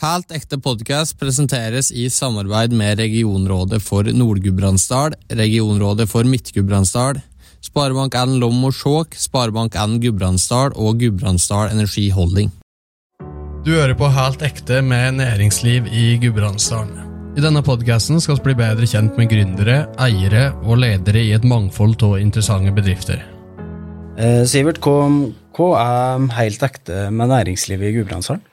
Helt ekte podkast presenteres i samarbeid med Regionrådet for Nord-Gudbrandsdal, Regionrådet for Midt-Gudbrandsdal, Sparebank1 Lom og Skjåk, Sparebank1 Gudbrandsdal og Gudbrandsdal Energi Holding. Du hører på Helt ekte med næringsliv i Gudbrandsdalen. I denne podkasten skal vi bli bedre kjent med gründere, eiere og ledere i et mangfold av interessante bedrifter. Eh, Sivert, hva, hva er helt ekte med næringslivet i Gudbrandsdalen?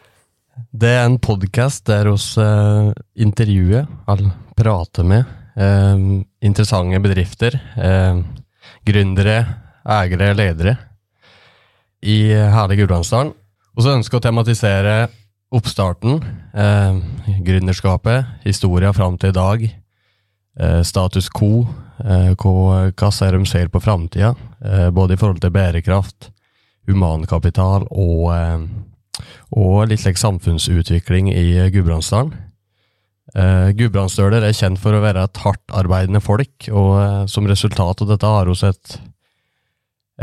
Det er en podkast der vi uh, intervjuer, eller prater med, uh, interessante bedrifter, uh, gründere, eiere, ledere i herlige Gudbrandsdalen. Og så ønsker å tematisere oppstarten, uh, gründerskapet, historia fram til i dag, status quo, hva, hva ser de ser på framtida, både i forhold til bærekraft, humankapital og og litt like samfunnsutvikling i Gudbrandsdalen. Uh, Gudbrandsdøler er kjent for å være et hardtarbeidende folk, og uh, som resultat av dette har vi et,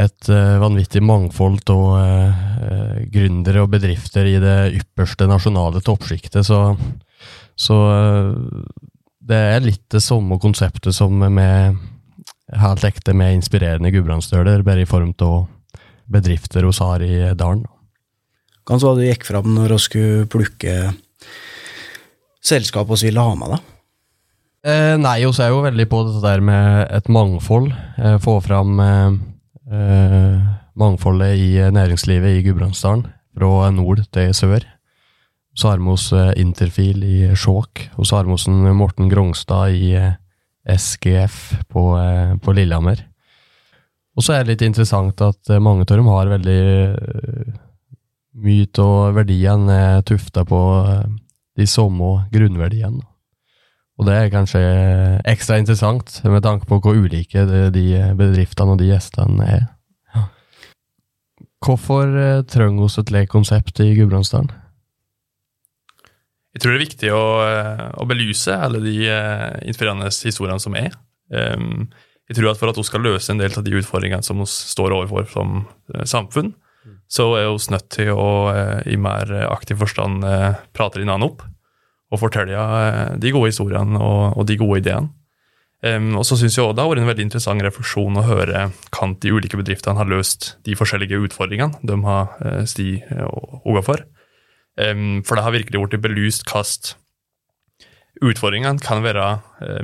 et uh, vanvittig mangfold av uh, gründere og bedrifter i det ypperste nasjonale toppsjiktet, så, så det er litt det samme konseptet som med helt ekte med inspirerende gudbrandsdøler, bare i form av bedrifter vi har i dalen. Hva var det du gikk fram når du skulle plukke selskap vi ville ha med, da? Eh, nei, vi er jo veldig på dette der med et mangfold. Eh, få fram eh, eh mangfoldet i næringslivet i Gudbrandsdalen, fra nord til sør. Så har vi oss eh, Interfil i Skjåk, og så har vi oss Morten Grongstad i eh, SGF på, på Lillehammer. Og så er det litt interessant at mange av dem har veldig mye av verdiene er tufta på eh, de samme grunnverdiene. Og det er kanskje ekstra interessant med tanke på hvor ulike de bedriftene og de gjestene er. Hvorfor eh, trenger vi et lekkonsept i Gudbrandsdalen? Jeg tror det er viktig å, eh, å belyse alle de inspirerende historiene som er. Ehm, jeg tror at For at vi skal løse en del av de utfordringene som vi står overfor som samfunn, så er vi nødt til å eh, i mer aktiv forstand prate prate hverandre opp og fortelle eh, de gode historiene og, og de gode ideene. Um, og så synes jeg også Det har vært en veldig interessant refleksjon å høre hvordan de ulike bedriftene har løst de forskjellige utfordringene de har uh, sti overfor. Um, for det har virkelig blitt belyst hvordan utfordringene kan være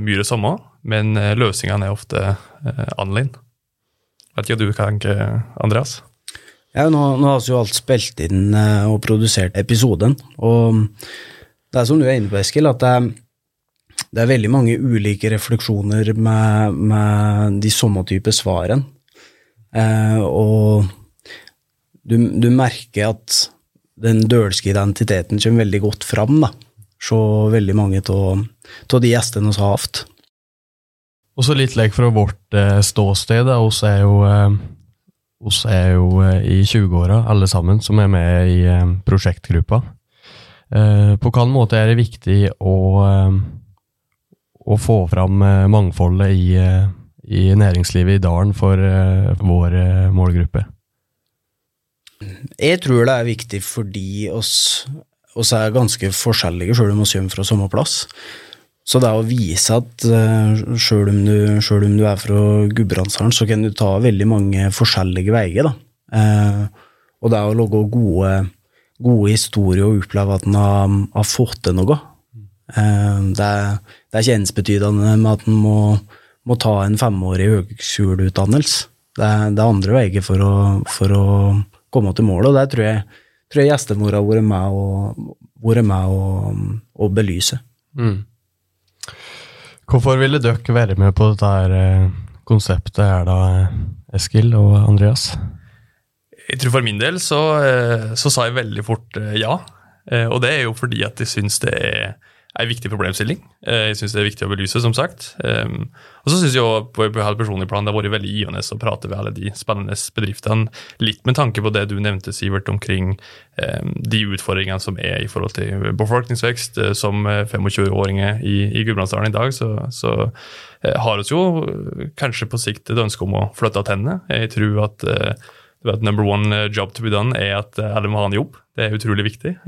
mye det samme, men løsningene er ofte annerledes. Vet ikke du hva tenker, Andreas? Ja, nå, nå har vi jo alt spilt inn eh, og produsert episoden, og det er som du er inne på, Eskil, at det er, det er veldig mange ulike refleksjoner med, med de samme type svarene. Eh, og du, du, merker at den dølske identiteten kommer veldig godt fram, da. Så veldig mange av de gjestene vi har hatt. Og så litt lek fra vårt eh, ståsted, Vi er jo eh oss er jo eh, i 20-åra, alle sammen, som er med i eh, prosjektgruppa. Eh, på hvilken måte er det viktig å, å få fram mangfoldet i, i, næringslivet i dalen for vår målgruppe? Jeg tror det er viktig fordi oss, oss er ganske forskjellige, sjøl om vi kommer fra samme plass. Så det er å vise at eh, sjøl om, om, du er fra Gudbrandsdalen, så kan du ta veldig mange forskjellige veier. da. Uh, og det er å lage gode, gode historier og oppleve at en har, har, fått til noe. Uh, det, er, det, er, ikke ensbetydende med at en må, må, ta en femårig høgskoleutdannelse. Det, er, det er andre veier for å, for å komme til mål, og det tror jeg, tror jeg gjestemor har vært med å, vært med å, å belyse. Mm. Hvorfor ville dere være med på dette her eh, konseptet her da, Eskil og Andreas? Jeg tror For min del så, eh, så sa jeg veldig fort eh, ja. Og det er jo fordi at jeg syns det er en viktig problemstilling. Jeg syns det er viktig å belyse, som sagt. Og så syns jeg også på et personlig plan det har vært veldig givende å prate med alle de spennende bedriftene. Litt med tanke på det du nevnte, Sivert, omkring de utfordringene som er i forhold til befolkningsvekst. Som 25-åringer i, i Gudbrandsdalen i dag, så, så har vi jo kanskje på sikt et ønske om å flytte tennene. Jeg tror at du vet, number one job to be done er at alle må ha en jobb. Det er utrolig viktig.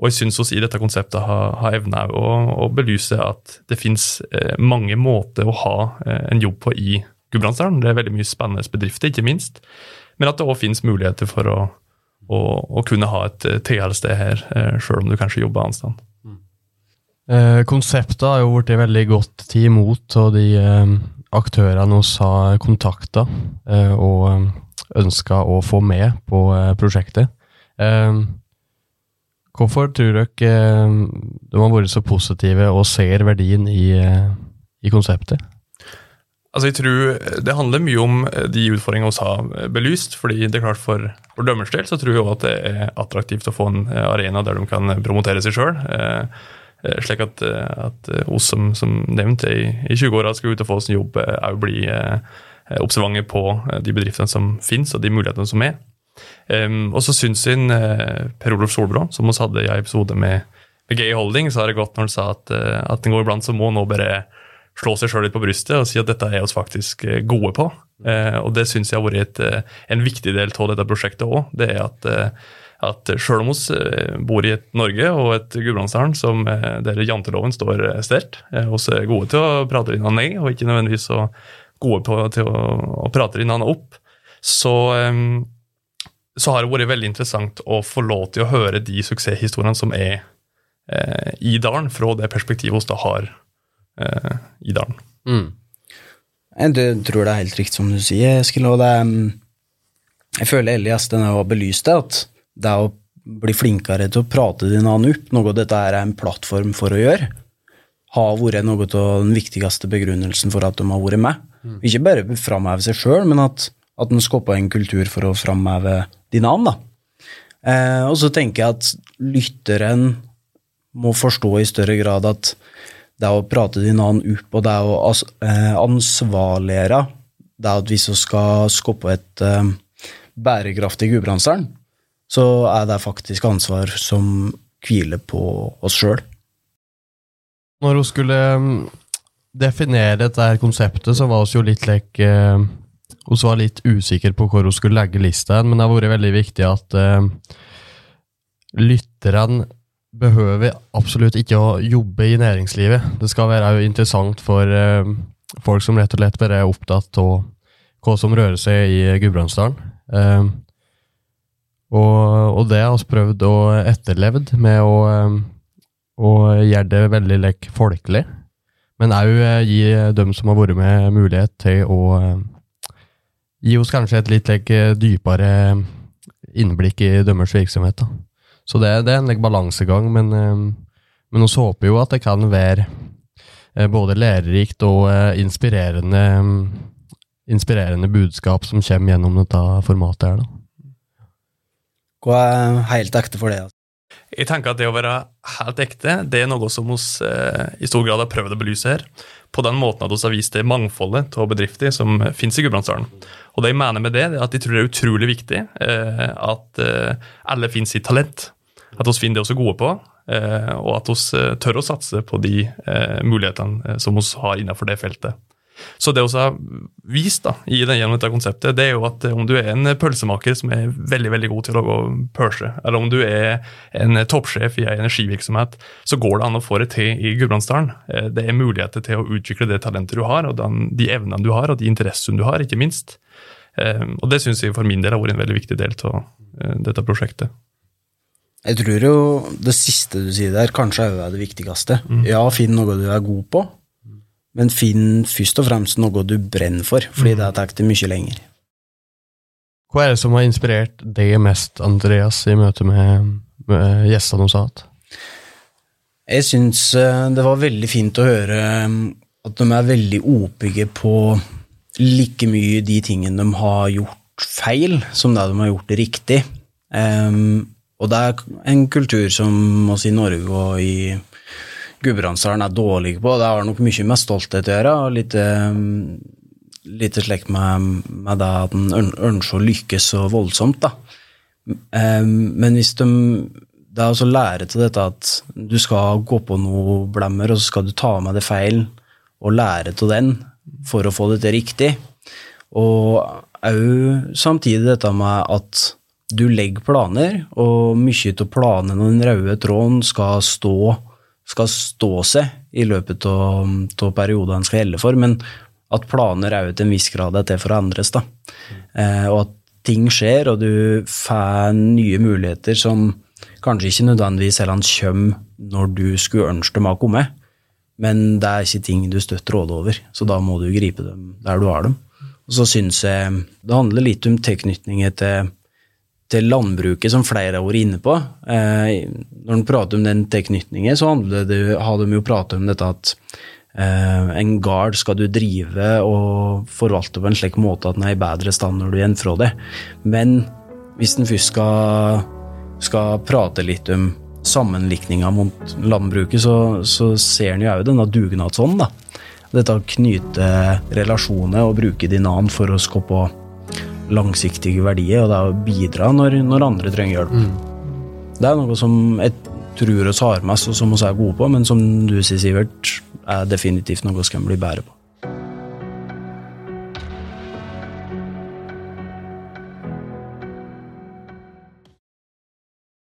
Og jeg syns oss i dette konseptet har, har evna å, å, belyse at det fins eh, mange måter å ha eh, en jobb på i Gudbrandsdalen. Det er veldig mye spennende bedrifter, ikke minst. Men at det òg finnes muligheter for å, å, å, kunne ha et eh, tilholdssted her, eh, sjøl om du kanskje jobber annet sted. Eh, konseptet har jo blitt veldig godt tatt imot av de eh, aktørene vi har kontakta eh, og ønska å få med på prosjektet. Hvorfor tror dere de har vært så positive og ser verdien i, i konseptet? Altså jeg tror Det handler mye om de utfordringene vi har belyst. fordi det er klart For, for dømmers del tror jeg også at det er attraktivt å få en arena der de kan promotere seg sjøl. Eh, slik at, eh, at eh, oss som, som nevnt i, i 20-åra skal ut og få oss en jobb, òg bli observante på de bedriftene som finnes og de mulighetene som er. Um, og så syns jeg Per Olof Solbrå, som vi hadde i en episode med, med Gay Holding, så har det godt når han sa at, at en går iblant så må nå bare slå seg sjøl litt på brystet og si at dette er oss faktisk gode på. Uh, og det syns jeg har vært et, en viktig del av dette prosjektet òg. Det er at uh, at selv om vi eh, bor i et Norge og et Gudbrandsdalen som eh, der janteloven står eh, sterkt, vi er gode til å prate hverandre ned, og ikke nødvendigvis så gode på, til å, å prate hverandre opp, så, så, har det vært veldig interessant å få lov til å høre de suksesshistoriene som er eh, i dalen, fra det perspektivet vi da har eh, i dalen. Mm. Jeg tror det er helt riktig som du sier, Eskil. og det, jeg føler Elias den har belyst det, at det å bli flinkere til å prate din annen opp, noe dette er en plattform for å gjøre, har vært noe av den viktigste begrunnelsen for at de har vært med. Mm. Ikke bare framheve seg sjøl, men at, at en skaper en kultur for å framheve din da. Eh, og så tenker jeg at lytteren må forstå i større grad at det å prate din annen opp, og det å eh, ansvarliggjøre det at hvis vi skal skape et eh, bærekraftig Gudbrandsdalen, så er det faktisk ansvar som hviler på oss sjøl. Når hun skulle um, definere dette konseptet, så var vi jo litt like, Hun var litt usikker på hvor hun skulle legge lista, men det har vært veldig viktig at uh, lytterne behøver absolutt ikke å jobbe i næringslivet. Det skal være interessant for uh, folk som rett og slett bare er opptatt av hva som rører seg i Gudbrandsdalen. Uh, og, og det har vi prøvd å etterlevd med å, å gjøre det veldig like, folkelig. Men òg eh, gi dem som har vært med, mulighet til å gi oss kanskje et litt like, dypere innblikk i dømmers virksomhet. Da. Så det, det, er en like, balansegang, men, um, men vi håper jo at det kan være eh, både lærerikt og eh, inspirerende, inspirerende budskap som kommer gjennom dette formatet her. da. Hva er helt ekte for det? Jeg tenker at det å være helt ekte, det er noe som vi eh, i stor grad har prøvd å belyse her. På den måten at vi har vist det mangfoldet av bedrifter som finnes i Gudbrandsdalen. Og det jeg mener med det, er at jeg tror det er utrolig viktig eh, at eh, alle finner sitt talent. At vi finner det vi er gode på, eh, og at vi tør å satse på de mulighetene som vi har innenfor det feltet. Så det vi har vist da, i den, gjennom dette konseptet, det er jo at om du er en pølsemaker som er veldig veldig god til å pølse, eller om du er en toppsjef i en energivirksomhet, så går det an å få det til i Gudbrandsdalen. Eh, det er muligheter til å utvikle det talentet du har, og den, de evnene du har, og de interessene du har, ikke minst. Eh, og det syns jeg for min del har vært en veldig viktig del av eh, dette prosjektet. Jeg tror jo det siste du sier der, kanskje er det viktigste. Mm. Ja, finn noe du er god på, men finn først og fremst noe du brenner for, fordi mm. det tar det mye lenger. Hva er det som har inspirert deg mest, Andreas, i møte med, med gjestene hos AT? Jeg syns eh, det var veldig fint å høre um, at de er veldig oppbygge på like mye de tingene de har gjort feil, som det de har gjort riktig. Um, og det er en kultur som oss i Norge og i Gudbrandsdalen er dårlig på. Det har nok mye med stolthet å gjøre. og litt, eh, litt slik med, med det at en ønsker å lykkes så voldsomt. da. Men hvis de Det er altså lære til dette at du skal gå på noe blemmer, og så skal du ta med det feil og lære til den for å få det til riktig. Og òg samtidig dette med at du legger planer, og mye av planene og den røde tråden skal stå, skal stå seg i løpet av perioden den skal gjelde for, men at planer òg til en viss grad er til for å endres. da. Eh, og at ting skjer, og du får nye muligheter som kanskje ikke nødvendigvis heller kommer når du skulle ønske dem å komme, men det er ikke ting du støtter råder over, så da må du gripe dem der du har dem. Og så syns jeg det handler litt om tilknytninger til til landbruket, som flere har vært inne på. Eh, når en prater om den tilknytningen, så det, har de jo pratet om dette at eh, en gard skal du drive og forvalte på en slik måte at den er i bedre stand når du gjenfra det. Men hvis en først skal, skal, prate litt om sammenlikninga mot landbruket, så, så ser en jo òg denne dugnadsånden. Dette å knyte relasjoner og bruke din annen for å skape langsiktige verdier, og det er å bidra når, når andre trenger hjelp. Mm. Det er noe som jeg tror oss har med oss, og som vi er gode på, men som du sier, Sivert, er definitivt noe vi skal bli bedre på.